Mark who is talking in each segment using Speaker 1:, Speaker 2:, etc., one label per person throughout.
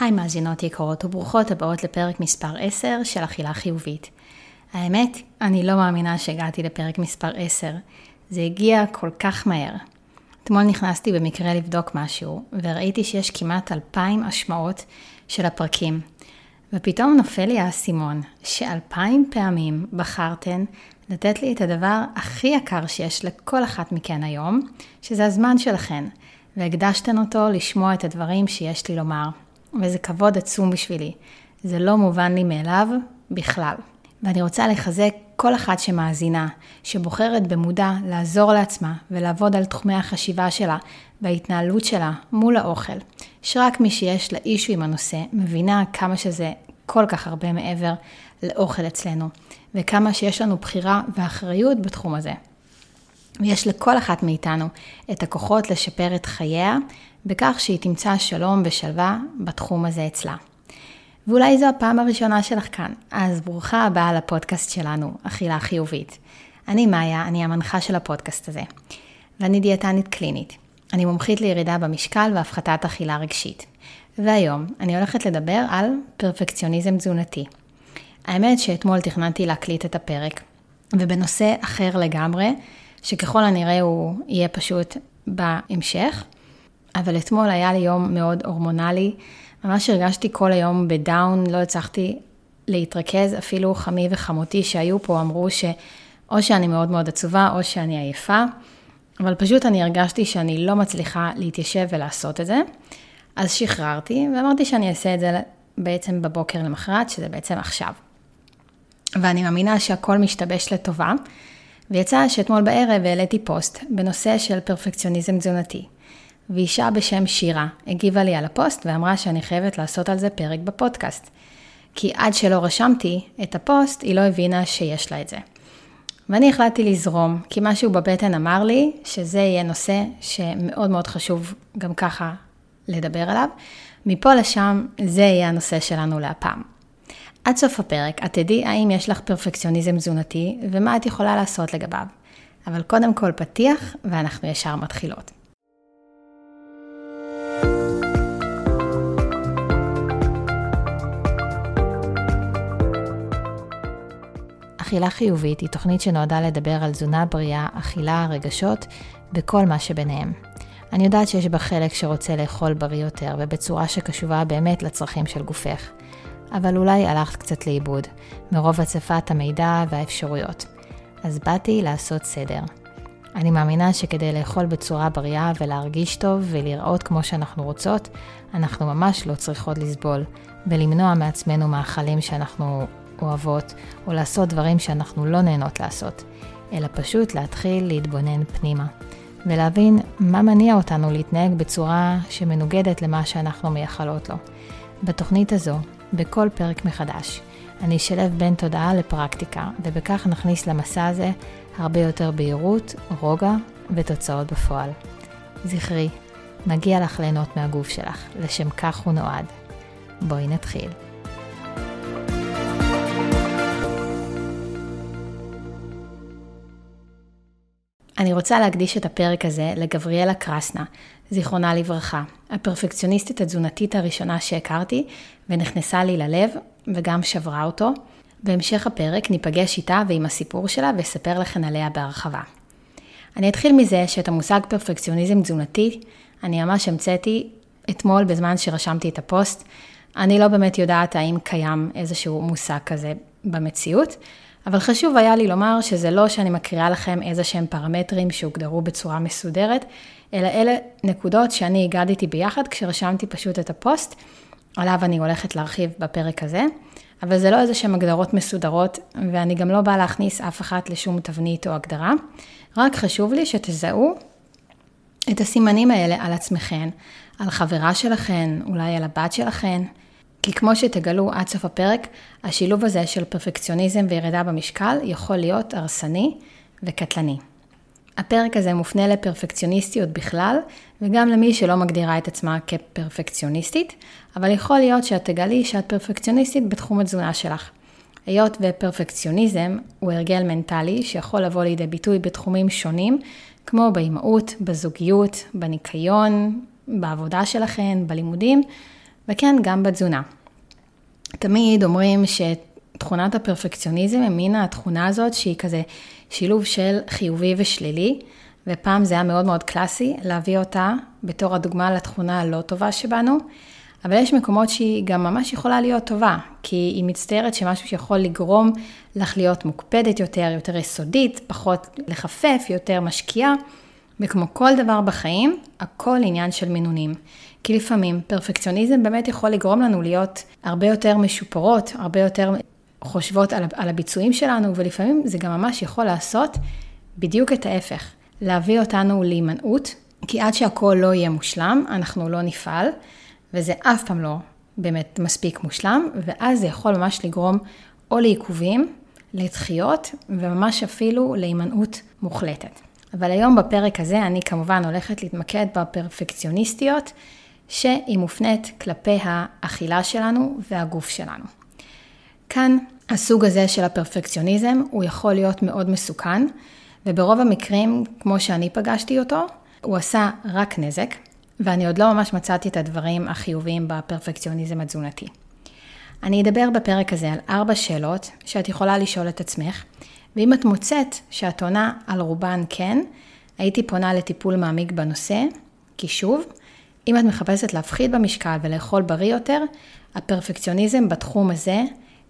Speaker 1: היי מאזינות יקרות וברוכות הבאות לפרק מספר 10 של אכילה חיובית. האמת, אני לא מאמינה שהגעתי לפרק מספר 10. זה הגיע כל כך מהר. אתמול נכנסתי במקרה לבדוק משהו, וראיתי שיש כמעט אלפיים השמעות של הפרקים. ופתאום נופל לי האסימון, שאלפיים פעמים בחרתן לתת לי את הדבר הכי יקר שיש לכל אחת מכן היום, שזה הזמן שלכן, והקדשתן אותו לשמוע את הדברים שיש לי לומר. וזה כבוד עצום בשבילי. זה לא מובן לי מאליו בכלל. ואני רוצה לחזק כל אחת שמאזינה, שבוחרת במודע לעזור לעצמה ולעבוד על תחומי החשיבה שלה וההתנהלות שלה מול האוכל. שרק מי שיש לה אישו עם הנושא מבינה כמה שזה כל כך הרבה מעבר לאוכל אצלנו, וכמה שיש לנו בחירה ואחריות בתחום הזה. ויש לכל אחת מאיתנו את הכוחות לשפר את חייה בכך שהיא תמצא שלום ושלווה בתחום הזה אצלה. ואולי זו הפעם הראשונה שלך כאן, אז ברוכה הבאה לפודקאסט שלנו, אכילה חיובית. אני מאיה, אני המנחה של הפודקאסט הזה, ואני דיאטנית קלינית. אני מומחית לירידה במשקל והפחתת אכילה רגשית. והיום אני הולכת לדבר על פרפקציוניזם תזונתי. האמת שאתמול תכננתי להקליט את הפרק, ובנושא אחר לגמרי, שככל הנראה הוא יהיה פשוט בהמשך, אבל אתמול היה לי יום מאוד הורמונלי, ממש הרגשתי כל היום בדאון, לא הצלחתי להתרכז, אפילו חמי וחמותי שהיו פה אמרו שאו שאני מאוד מאוד עצובה או שאני עייפה, אבל פשוט אני הרגשתי שאני לא מצליחה להתיישב ולעשות את זה. אז שחררתי ואמרתי שאני אעשה את זה בעצם בבוקר למחרת, שזה בעצם עכשיו. ואני מאמינה שהכל משתבש לטובה, ויצא שאתמול בערב העליתי פוסט בנושא של פרפקציוניזם תזונתי. ואישה בשם שירה הגיבה לי על הפוסט ואמרה שאני חייבת לעשות על זה פרק בפודקאסט. כי עד שלא רשמתי את הפוסט, היא לא הבינה שיש לה את זה. ואני החלטתי לזרום, כי משהו בבטן אמר לי שזה יהיה נושא שמאוד מאוד חשוב גם ככה לדבר עליו. מפה לשם, זה יהיה הנושא שלנו להפעם. עד סוף הפרק, את תדעי האם יש לך פרפקציוניזם תזונתי ומה את יכולה לעשות לגביו. אבל קודם כל פתיח, ואנחנו ישר מתחילות. אכילה חיובית היא תוכנית שנועדה לדבר על תזונה בריאה, אכילה, רגשות וכל מה שביניהם. אני יודעת שיש בה חלק שרוצה לאכול בריא יותר ובצורה שקשובה באמת לצרכים של גופך. אבל אולי הלכת קצת לאיבוד, מרוב הצפת המידע והאפשרויות. אז באתי לעשות סדר. אני מאמינה שכדי לאכול בצורה בריאה ולהרגיש טוב ולראות כמו שאנחנו רוצות, אנחנו ממש לא צריכות לסבול, ולמנוע מעצמנו מאכלים שאנחנו אוהבות, או לעשות דברים שאנחנו לא נהנות לעשות, אלא פשוט להתחיל להתבונן פנימה, ולהבין מה מניע אותנו להתנהג בצורה שמנוגדת למה שאנחנו מייחלות לו. בתוכנית הזו, בכל פרק מחדש, אני אשלב בין תודעה לפרקטיקה, ובכך נכניס למסע הזה הרבה יותר בהירות, רוגע ותוצאות בפועל. זכרי, מגיע לך ליהנות מהגוף שלך, לשם כך הוא נועד. בואי נתחיל. אני רוצה להקדיש את הפרק הזה לגבריאלה קרסנה, זיכרונה לברכה, הפרפקציוניסטית התזונתית הראשונה שהכרתי ונכנסה לי ללב וגם שברה אותו. בהמשך הפרק ניפגש איתה ועם הסיפור שלה ואספר לכן עליה בהרחבה. אני אתחיל מזה שאת המושג פרפקציוניזם תזונתי אני ממש המצאתי אתמול בזמן שרשמתי את הפוסט. אני לא באמת יודעת האם קיים איזשהו מושג כזה במציאות, אבל חשוב היה לי לומר שזה לא שאני מקריאה לכם איזה שהם פרמטרים שהוגדרו בצורה מסודרת, אלא אלה נקודות שאני הגדתי ביחד כשרשמתי פשוט את הפוסט, עליו אני הולכת להרחיב בפרק הזה, אבל זה לא איזה שהם הגדרות מסודרות, ואני גם לא באה להכניס אף אחת לשום תבנית או הגדרה, רק חשוב לי שתזהו את הסימנים האלה על עצמכן, על חברה שלכן, אולי על הבת שלכן. כי כמו שתגלו עד סוף הפרק, השילוב הזה של פרפקציוניזם וירידה במשקל יכול להיות הרסני וקטלני. הפרק הזה מופנה לפרפקציוניסטיות בכלל, וגם למי שלא מגדירה את עצמה כפרפקציוניסטית, אבל יכול להיות שאת תגלי שאת פרפקציוניסטית בתחום התזונה שלך. היות ופרפקציוניזם הוא הרגל מנטלי שיכול לבוא לידי ביטוי בתחומים שונים, כמו באימהות, בזוגיות, בניקיון, בעבודה שלכן, בלימודים, וכן, גם בתזונה. תמיד אומרים שתכונת הפרפקציוניזם היא מין התכונה הזאת שהיא כזה שילוב של חיובי ושלילי, ופעם זה היה מאוד מאוד קלאסי להביא אותה בתור הדוגמה לתכונה הלא טובה שבנו, אבל יש מקומות שהיא גם ממש יכולה להיות טובה, כי היא מצטיירת שמשהו שיכול לגרום לך להיות מוקפדת יותר, יותר יסודית, פחות לחפף, יותר משקיעה, וכמו כל דבר בחיים, הכל עניין של מינונים. כי לפעמים פרפקציוניזם באמת יכול לגרום לנו להיות הרבה יותר משופרות, הרבה יותר חושבות על הביצועים שלנו, ולפעמים זה גם ממש יכול לעשות בדיוק את ההפך. להביא אותנו להימנעות, כי עד שהכל לא יהיה מושלם, אנחנו לא נפעל, וזה אף פעם לא באמת מספיק מושלם, ואז זה יכול ממש לגרום או לעיכובים, לדחיות, וממש אפילו להימנעות מוחלטת. אבל היום בפרק הזה אני כמובן הולכת להתמקד בפרפקציוניסטיות, שהיא מופנית כלפי האכילה שלנו והגוף שלנו. כאן הסוג הזה של הפרפקציוניזם הוא יכול להיות מאוד מסוכן, וברוב המקרים, כמו שאני פגשתי אותו, הוא עשה רק נזק, ואני עוד לא ממש מצאתי את הדברים החיוביים בפרפקציוניזם התזונתי. אני אדבר בפרק הזה על ארבע שאלות שאת יכולה לשאול את עצמך, ואם את מוצאת שאת עונה על רובן כן, הייתי פונה לטיפול מעמיק בנושא, כי שוב, אם את מחפשת להפחית במשקל ולאכול בריא יותר, הפרפקציוניזם בתחום הזה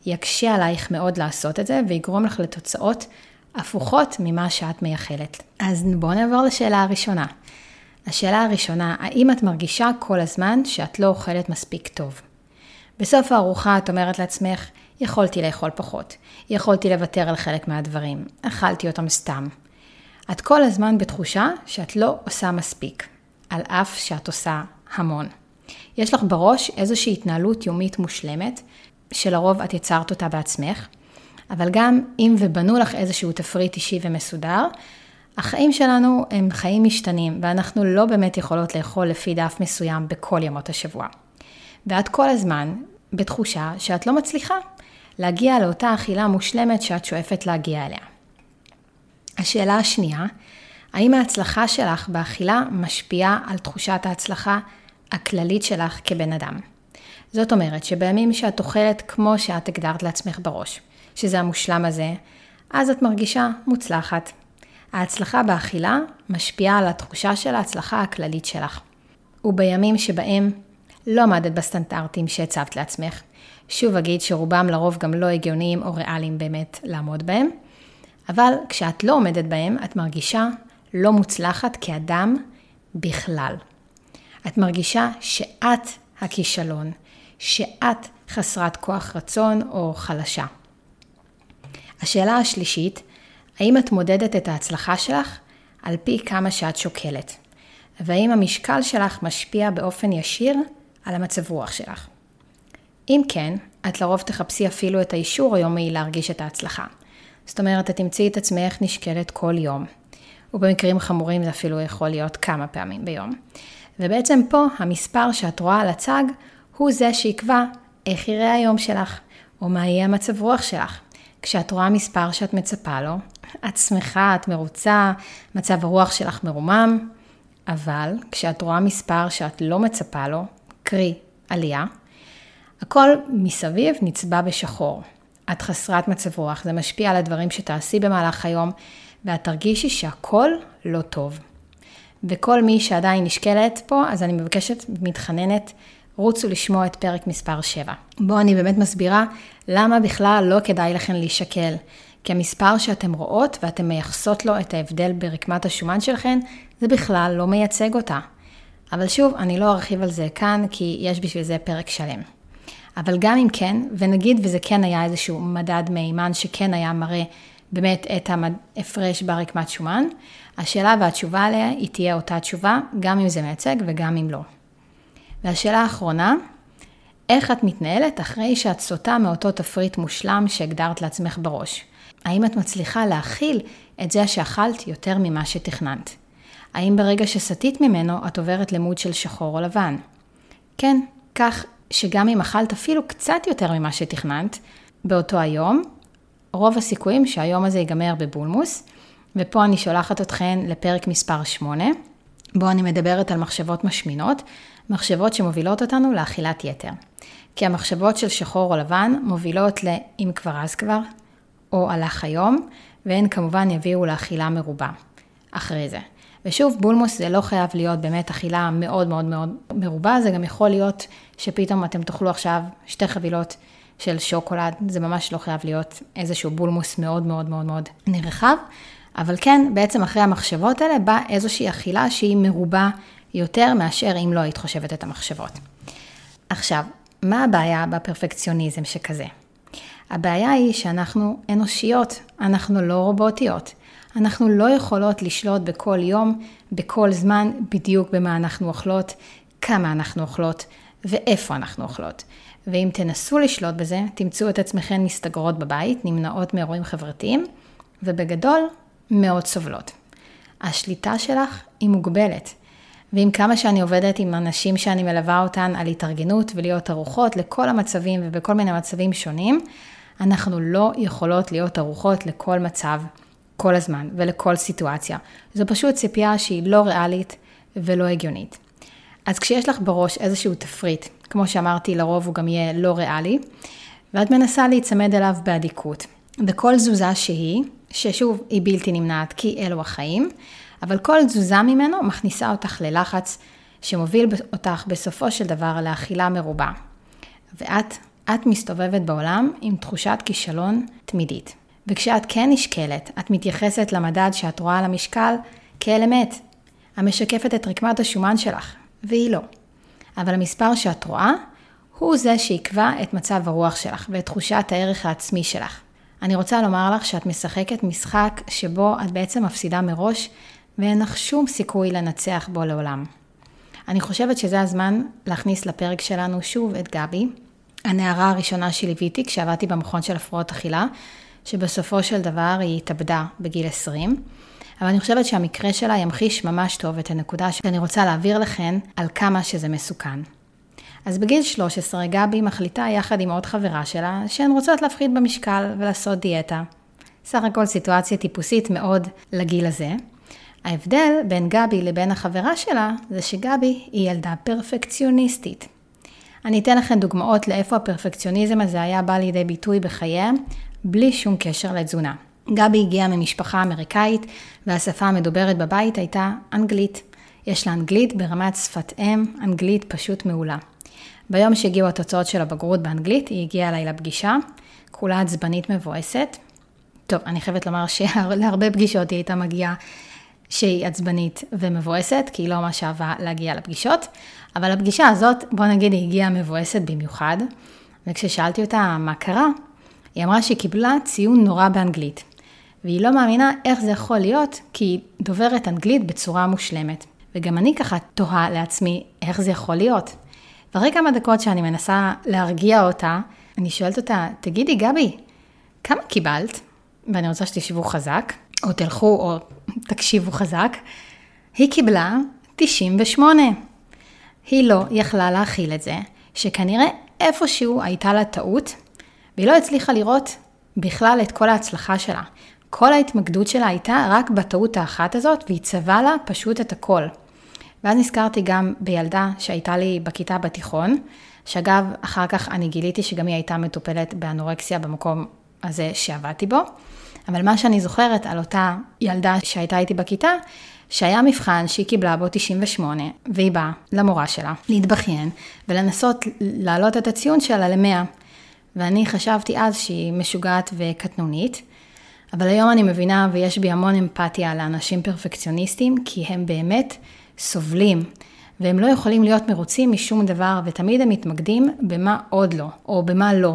Speaker 1: יקשה עלייך מאוד לעשות את זה ויגרום לך לתוצאות הפוכות ממה שאת מייחלת. אז בואו נעבור לשאלה הראשונה. השאלה הראשונה, האם את מרגישה כל הזמן שאת לא אוכלת מספיק טוב? בסוף הארוחה את אומרת לעצמך, יכולתי לאכול פחות, יכולתי לוותר על חלק מהדברים, אכלתי אותם סתם. את כל הזמן בתחושה שאת לא עושה מספיק, על אף שאת עושה המון. יש לך בראש איזושהי התנהלות יומית מושלמת, שלרוב את יצרת אותה בעצמך, אבל גם אם ובנו לך איזשהו תפריט אישי ומסודר, החיים שלנו הם חיים משתנים, ואנחנו לא באמת יכולות לאכול לפי דף מסוים בכל ימות השבוע. ואת כל הזמן בתחושה שאת לא מצליחה להגיע לאותה אכילה מושלמת שאת שואפת להגיע אליה. השאלה השנייה, האם ההצלחה שלך באכילה משפיעה על תחושת ההצלחה הכללית שלך כבן אדם? זאת אומרת שבימים שאת אוכלת כמו שאת הגדרת לעצמך בראש, שזה המושלם הזה, אז את מרגישה מוצלחת. ההצלחה באכילה משפיעה על התחושה של ההצלחה הכללית שלך. ובימים שבהם לא עמדת בסטנדרטים שהצבת לעצמך, שוב אגיד שרובם לרוב גם לא הגיוניים או ריאליים באמת לעמוד בהם, אבל כשאת לא עומדת בהם, את מרגישה לא מוצלחת כאדם בכלל. את מרגישה שאת הכישלון, שאת חסרת כוח רצון או חלשה. השאלה השלישית, האם את מודדת את ההצלחה שלך על פי כמה שאת שוקלת? והאם המשקל שלך משפיע באופן ישיר על המצב רוח שלך? אם כן, את לרוב תחפשי אפילו את האישור היומי להרגיש את ההצלחה. זאת אומרת, את תמצאי את עצמך נשקלת כל יום, ובמקרים חמורים זה אפילו יכול להיות כמה פעמים ביום. ובעצם פה המספר שאת רואה על הצג הוא זה שיקבע איך יראה היום שלך, או מה יהיה המצב רוח שלך. כשאת רואה מספר שאת מצפה לו, את שמחה, את מרוצה, מצב הרוח שלך מרומם, אבל כשאת רואה מספר שאת לא מצפה לו, קרי עלייה, הכל מסביב נצבע בשחור. את חסרת מצב רוח, זה משפיע על הדברים שתעשי במהלך היום, ואת תרגישי שהכל לא טוב. וכל מי שעדיין נשקלת פה, אז אני מבקשת, מתחננת, רוצו לשמוע את פרק מספר 7. בו אני באמת מסבירה למה בכלל לא כדאי לכן להישקל. כי המספר שאתם רואות ואתם מייחסות לו את ההבדל ברקמת השומן שלכן, זה בכלל לא מייצג אותה. אבל שוב, אני לא ארחיב על זה כאן, כי יש בשביל זה פרק שלם. אבל גם אם כן, ונגיד וזה כן היה איזשהו מדד מהימן שכן היה מראה באמת את ההפרש ברקמת שומן, השאלה והתשובה עליה היא תהיה אותה תשובה, גם אם זה מייצג וגם אם לא. והשאלה האחרונה, איך את מתנהלת אחרי שאת סוטה מאותו תפריט מושלם שהגדרת לעצמך בראש? האם את מצליחה להכיל את זה שאכלת יותר ממה שתכננת? האם ברגע שסטית ממנו את עוברת למוד של שחור או לבן? כן, כך שגם אם אכלת אפילו קצת יותר ממה שתכננת באותו היום, רוב הסיכויים שהיום הזה ייגמר בבולמוס, ופה אני שולחת אתכן לפרק מספר 8, בו אני מדברת על מחשבות משמינות, מחשבות שמובילות אותנו לאכילת יתר. כי המחשבות של שחור או לבן מובילות ל"אם כבר אז כבר", או הלך היום, והן כמובן יביאו לאכילה מרובה אחרי זה. ושוב, בולמוס זה לא חייב להיות באמת אכילה מאוד מאוד מאוד מרובה, זה גם יכול להיות שפתאום אתם תאכלו עכשיו שתי חבילות של שוקולד, זה ממש לא חייב להיות איזשהו בולמוס מאוד מאוד מאוד מאוד נרחב, אבל כן, בעצם אחרי המחשבות האלה באה איזושהי אכילה שהיא מרובה יותר מאשר אם לא היית חושבת את המחשבות. עכשיו, מה הבעיה בפרפקציוניזם שכזה? הבעיה היא שאנחנו אנושיות, אנחנו לא רובוטיות. אנחנו לא יכולות לשלוט בכל יום, בכל זמן, בדיוק במה אנחנו אוכלות, כמה אנחנו אוכלות ואיפה אנחנו אוכלות. ואם תנסו לשלוט בזה, תמצאו את עצמכן מסתגרות בבית, נמנעות מאירועים חברתיים, ובגדול, מאוד סובלות. השליטה שלך היא מוגבלת. ועם כמה שאני עובדת עם אנשים שאני מלווה אותן על התארגנות ולהיות ערוכות לכל המצבים ובכל מיני מצבים שונים, אנחנו לא יכולות להיות ערוכות לכל מצב כל הזמן ולכל סיטואציה. זו פשוט ציפייה שהיא לא ריאלית ולא הגיונית. אז כשיש לך בראש איזשהו תפריט, כמו שאמרתי, לרוב הוא גם יהיה לא ריאלי, ואת מנסה להיצמד אליו באדיקות. וכל תזוזה שהיא, ששוב, היא בלתי נמנעת כי אלו החיים, אבל כל תזוזה ממנו מכניסה אותך ללחץ שמוביל אותך בסופו של דבר לאכילה מרובה. ואת, את מסתובבת בעולם עם תחושת כישלון תמידית. וכשאת כן נשקלת, את מתייחסת למדד שאת רואה על המשקל כאל אמת, המשקפת את רקמת השומן שלך, והיא לא. אבל המספר שאת רואה, הוא זה שיקבע את מצב הרוח שלך ואת תחושת הערך העצמי שלך. אני רוצה לומר לך שאת משחקת משחק שבו את בעצם מפסידה מראש ואין לך שום סיכוי לנצח בו לעולם. אני חושבת שזה הזמן להכניס לפרק שלנו שוב את גבי, הנערה הראשונה שליוויתי כשעבדתי במכון של הפרעות אכילה, שבסופו של דבר היא התאבדה בגיל 20. אבל אני חושבת שהמקרה שלה ימחיש ממש טוב את הנקודה שאני רוצה להעביר לכן על כמה שזה מסוכן. אז בגיל 13 גבי מחליטה יחד עם עוד חברה שלה שהן רוצות להפחית במשקל ולעשות דיאטה. סך הכל סיטואציה טיפוסית מאוד לגיל הזה. ההבדל בין גבי לבין החברה שלה זה שגבי היא ילדה פרפקציוניסטית. אני אתן לכם דוגמאות לאיפה הפרפקציוניזם הזה היה בא לידי ביטוי בחייה, בלי שום קשר לתזונה. גבי הגיעה ממשפחה אמריקאית, והשפה המדוברת בבית הייתה אנגלית. יש לה אנגלית ברמת שפת אם, אנגלית פשוט מעולה. ביום שהגיעו התוצאות של הבגרות באנגלית, היא הגיעה אליי לפגישה, כולה עצבנית מבואסת. טוב, אני חייבת לומר שלהרבה פגישות היא הייתה מגיעה שהיא עצבנית ומבואסת, כי היא לא ממש אהבה להגיע לפגישות, אבל לפגישה הזאת, בוא נגיד, היא הגיעה מבואסת במיוחד, וכששאלתי אותה מה קרה, היא אמרה שהיא קיבלה ציון נורא באנגלית, והיא לא מאמינה איך זה יכול להיות, כי היא דוברת אנגלית בצורה מושלמת. וגם אני ככה תוהה לעצמי איך זה יכול להיות. ואחרי כמה דקות שאני מנסה להרגיע אותה, אני שואלת אותה, תגידי גבי, כמה קיבלת? ואני רוצה שתשבו חזק, או תלכו או תקשיבו חזק. היא קיבלה 98. היא לא יכלה להכיל את זה, שכנראה איפשהו הייתה לה טעות, והיא לא הצליחה לראות בכלל את כל ההצלחה שלה. כל ההתמקדות שלה הייתה רק בטעות האחת הזאת, והיא צבעה לה פשוט את הכל. ואז נזכרתי גם בילדה שהייתה לי בכיתה בתיכון, שאגב, אחר כך אני גיליתי שגם היא הייתה מטופלת באנורקסיה במקום הזה שעבדתי בו. אבל מה שאני זוכרת על אותה ילדה שהייתה איתי בכיתה, שהיה מבחן שהיא קיבלה בו 98, והיא באה למורה שלה להתבכיין ולנסות להעלות את הציון שלה ל-100. ואני חשבתי אז שהיא משוגעת וקטנונית, אבל היום אני מבינה ויש בי המון אמפתיה לאנשים פרפקציוניסטים, כי הם באמת סובלים, והם לא יכולים להיות מרוצים משום דבר, ותמיד הם מתמקדים במה עוד לא, או במה לא.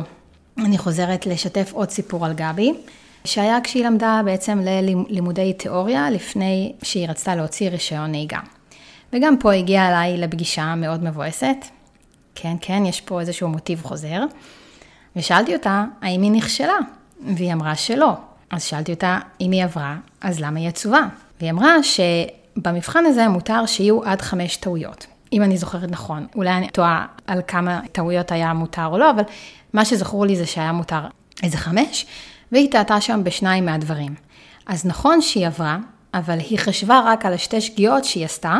Speaker 1: אני חוזרת לשתף עוד סיפור על גבי, שהיה כשהיא למדה בעצם ללימודי תיאוריה לפני שהיא רצתה להוציא רישיון נהיגה. וגם פה הגיעה אליי לפגישה מאוד מבואסת. כן, כן, יש פה איזשהו מוטיב חוזר. ושאלתי אותה, האם היא נכשלה? והיא אמרה שלא. אז שאלתי אותה, אם היא עברה, אז למה היא עצובה? והיא אמרה שבמבחן הזה מותר שיהיו עד חמש טעויות. אם אני זוכרת נכון, אולי אני טועה על כמה טעויות היה מותר או לא, אבל מה שזכור לי זה שהיה מותר איזה חמש, והיא טעתה שם בשניים מהדברים. אז נכון שהיא עברה, אבל היא חשבה רק על השתי שגיאות שהיא עשתה,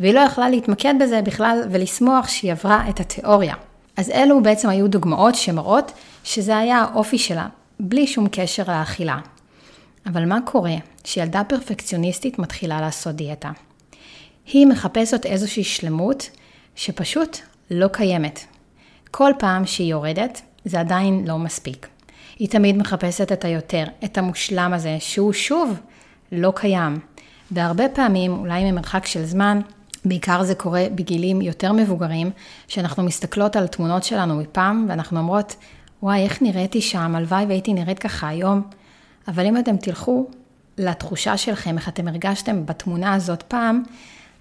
Speaker 1: והיא לא יכלה להתמקד בזה בכלל ולשמוח שהיא עברה את התיאוריה. אז אלו בעצם היו דוגמאות שמראות שזה היה האופי שלה, בלי שום קשר לאכילה. אבל מה קורה כשילדה פרפקציוניסטית מתחילה לעשות דיאטה? היא מחפשת איזושהי שלמות שפשוט לא קיימת. כל פעם שהיא יורדת, זה עדיין לא מספיק. היא תמיד מחפשת את היותר, את המושלם הזה, שהוא שוב לא קיים. והרבה פעמים, אולי ממרחק של זמן, בעיקר זה קורה בגילים יותר מבוגרים, שאנחנו מסתכלות על תמונות שלנו מפעם, ואנחנו אומרות, וואי, איך נראיתי שם, הלוואי והייתי נראית ככה היום. אבל אם אתם תלכו לתחושה שלכם, איך אתם הרגשתם בתמונה הזאת פעם,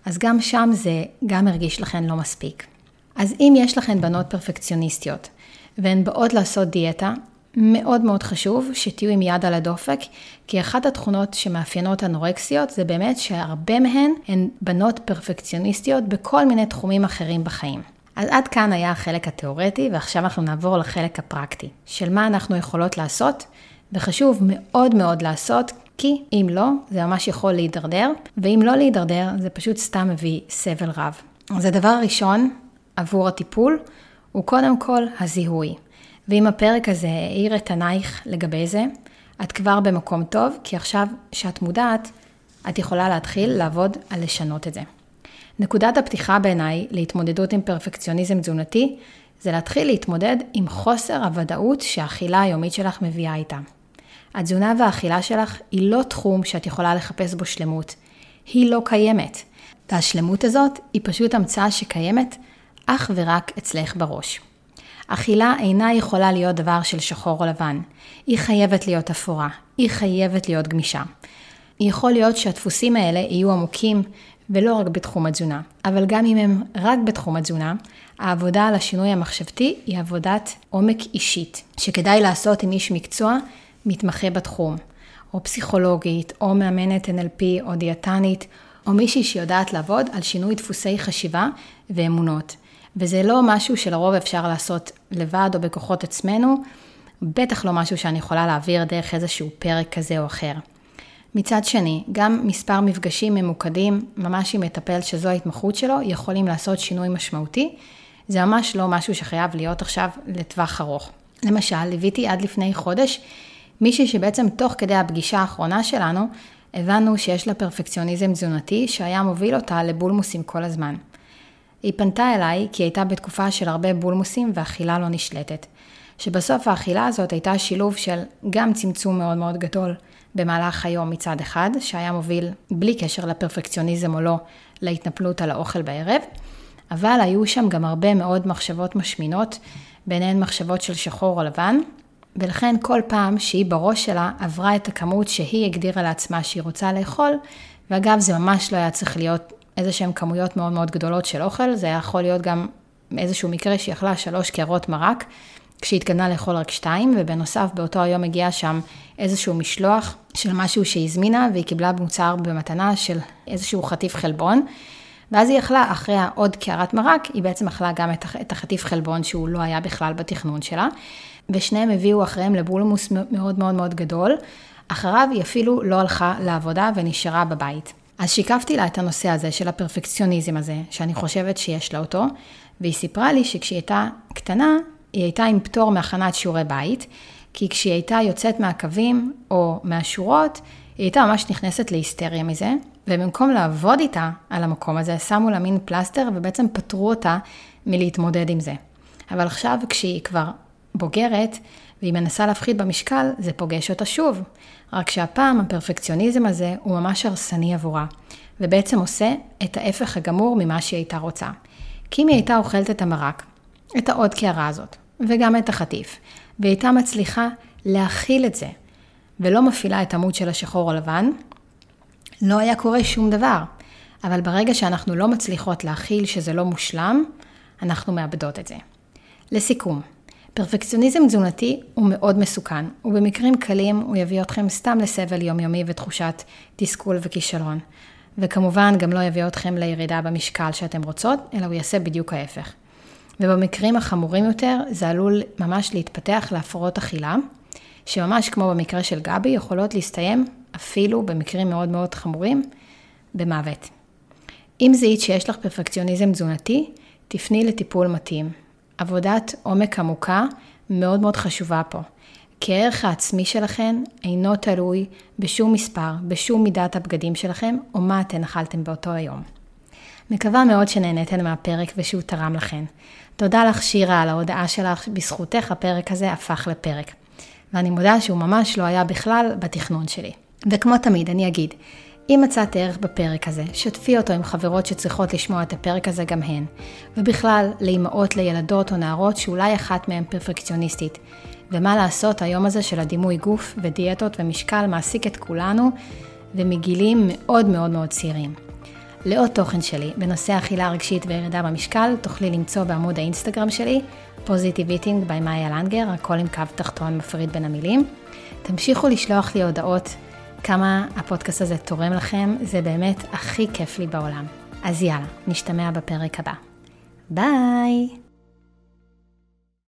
Speaker 1: אז גם שם זה גם הרגיש לכן לא מספיק. אז אם יש לכן בנות פרפקציוניסטיות, והן באות לעשות דיאטה, מאוד מאוד חשוב שתהיו עם יד על הדופק, כי אחת התכונות שמאפיינות אנורקסיות זה באמת שהרבה מהן הן בנות פרפקציוניסטיות בכל מיני תחומים אחרים בחיים. אז עד כאן היה החלק התיאורטי, ועכשיו אנחנו נעבור לחלק הפרקטי, של מה אנחנו יכולות לעשות, וחשוב מאוד מאוד לעשות, כי אם לא, זה ממש יכול להידרדר, ואם לא להידרדר, זה פשוט סתם מביא סבל רב. אז הדבר הראשון עבור הטיפול הוא קודם כל הזיהוי. ואם הפרק הזה האיר את עינייך לגבי זה, את כבר במקום טוב, כי עכשיו שאת מודעת, את יכולה להתחיל לעבוד על לשנות את זה. נקודת הפתיחה בעיניי להתמודדות עם פרפקציוניזם תזונתי, זה להתחיל להתמודד עם חוסר הוודאות שהאכילה היומית שלך מביאה איתה. התזונה והאכילה שלך היא לא תחום שאת יכולה לחפש בו שלמות. היא לא קיימת. והשלמות הזאת היא פשוט המצאה שקיימת אך ורק אצלך בראש. אכילה אינה יכולה להיות דבר של שחור או לבן. היא חייבת להיות אפורה, היא חייבת להיות גמישה. יכול להיות שהדפוסים האלה יהיו עמוקים ולא רק בתחום התזונה, אבל גם אם הם רק בתחום התזונה, העבודה על השינוי המחשבתי היא עבודת עומק אישית, שכדאי לעשות עם איש מקצוע מתמחה בתחום, או פסיכולוגית, או מאמנת NLP, או דיאטנית, או מישהי שיודעת לעבוד על שינוי דפוסי חשיבה ואמונות. וזה לא משהו שלרוב אפשר לעשות לבד או בכוחות עצמנו, בטח לא משהו שאני יכולה להעביר דרך איזשהו פרק כזה או אחר. מצד שני, גם מספר מפגשים ממוקדים, ממש עם מטפל שזו ההתמחות שלו, יכולים לעשות שינוי משמעותי. זה ממש לא משהו שחייב להיות עכשיו לטווח ארוך. למשל, ליוויתי עד לפני חודש מישהי שבעצם תוך כדי הפגישה האחרונה שלנו, הבנו שיש לה פרפקציוניזם תזונתי שהיה מוביל אותה לבולמוסים כל הזמן. היא פנתה אליי כי היא הייתה בתקופה של הרבה בולמוסים ואכילה לא נשלטת. שבסוף האכילה הזאת הייתה שילוב של גם צמצום מאוד מאוד גדול במהלך היום מצד אחד, שהיה מוביל, בלי קשר לפרפקציוניזם או לא, להתנפלות על האוכל בערב, אבל היו שם גם הרבה מאוד מחשבות משמינות, ביניהן מחשבות של שחור או לבן, ולכן כל פעם שהיא בראש שלה עברה את הכמות שהיא הגדירה לעצמה שהיא רוצה לאכול, ואגב זה ממש לא היה צריך להיות איזה שהן כמויות מאוד מאוד גדולות של אוכל, זה יכול להיות גם איזשהו מקרה שהיא אכלה שלוש קערות מרק, כשהיא התכוונה לאכול רק שתיים, ובנוסף באותו היום הגיע שם איזשהו משלוח של משהו שהיא הזמינה, והיא קיבלה מוצר במתנה של איזשהו חטיף חלבון. ואז היא אכלה אחרי העוד קערת מרק, היא בעצם אכלה גם את החטיף חלבון שהוא לא היה בכלל בתכנון שלה. ושניהם הביאו אחריהם לבולמוס מאוד מאוד מאוד גדול. אחריו היא אפילו לא הלכה לעבודה ונשארה בבית. אז שיקפתי לה את הנושא הזה של הפרפקציוניזם הזה, שאני חושבת שיש לה אותו, והיא סיפרה לי שכשהיא הייתה קטנה, היא הייתה עם פטור מהכנת שיעורי בית, כי כשהיא הייתה יוצאת מהקווים או מהשורות, היא הייתה ממש נכנסת להיסטריה מזה, ובמקום לעבוד איתה על המקום הזה, שמו לה מין פלסטר ובעצם פטרו אותה מלהתמודד עם זה. אבל עכשיו כשהיא כבר בוגרת, והיא מנסה להפחית במשקל, זה פוגש אותה שוב. רק שהפעם הפרפקציוניזם הזה הוא ממש הרסני עבורה, ובעצם עושה את ההפך הגמור ממה שהיא הייתה רוצה. כי אם היא הייתה אוכלת את המרק, את העוד קערה הזאת, וגם את החטיף, והיא הייתה מצליחה להכיל את זה, ולא מפעילה את עמוד של השחור הלבן, לא היה קורה שום דבר. אבל ברגע שאנחנו לא מצליחות להכיל שזה לא מושלם, אנחנו מאבדות את זה. לסיכום, פרפקציוניזם תזונתי הוא מאוד מסוכן, ובמקרים קלים הוא יביא אתכם סתם לסבל יומיומי ותחושת תסכול וכישלון. וכמובן גם לא יביא אתכם לירידה במשקל שאתם רוצות, אלא הוא יעשה בדיוק ההפך. ובמקרים החמורים יותר, זה עלול ממש להתפתח להפרעות אכילה, שממש כמו במקרה של גבי, יכולות להסתיים אפילו במקרים מאוד מאוד חמורים, במוות. אם זיהית שיש לך פרפקציוניזם תזונתי, תפני לטיפול מתאים. עבודת עומק עמוקה מאוד מאוד חשובה פה. כי הערך העצמי שלכם אינו תלוי בשום מספר, בשום מידת הבגדים שלכם, או מה אתן אכלתם באותו היום. מקווה מאוד שנהניתן מהפרק ושהוא תרם לכן. תודה לך שירה על ההודעה שלך, בזכותך הפרק הזה הפך לפרק. ואני מודה שהוא ממש לא היה בכלל בתכנון שלי. וכמו תמיד, אני אגיד, אם מצאת ערך בפרק הזה, שתפי אותו עם חברות שצריכות לשמוע את הפרק הזה גם הן. ובכלל, לאימהות, לילדות או נערות שאולי אחת מהן פרפקציוניסטית. ומה לעשות, היום הזה של הדימוי גוף ודיאטות ומשקל מעסיק את כולנו, ומגילאים מאוד מאוד מאוד צעירים. לעוד תוכן שלי בנושא אכילה רגשית וירידה במשקל, תוכלי למצוא בעמוד האינסטגרם שלי, Positive Eating by מאיה לנגר, הכל עם קו תחתון מפריד בין המילים. תמשיכו לשלוח לי הודעות כמה הפודקאסט הזה תורם לכם, זה באמת הכי כיף לי בעולם. אז יאללה, נשתמע בפרק הבא. ביי!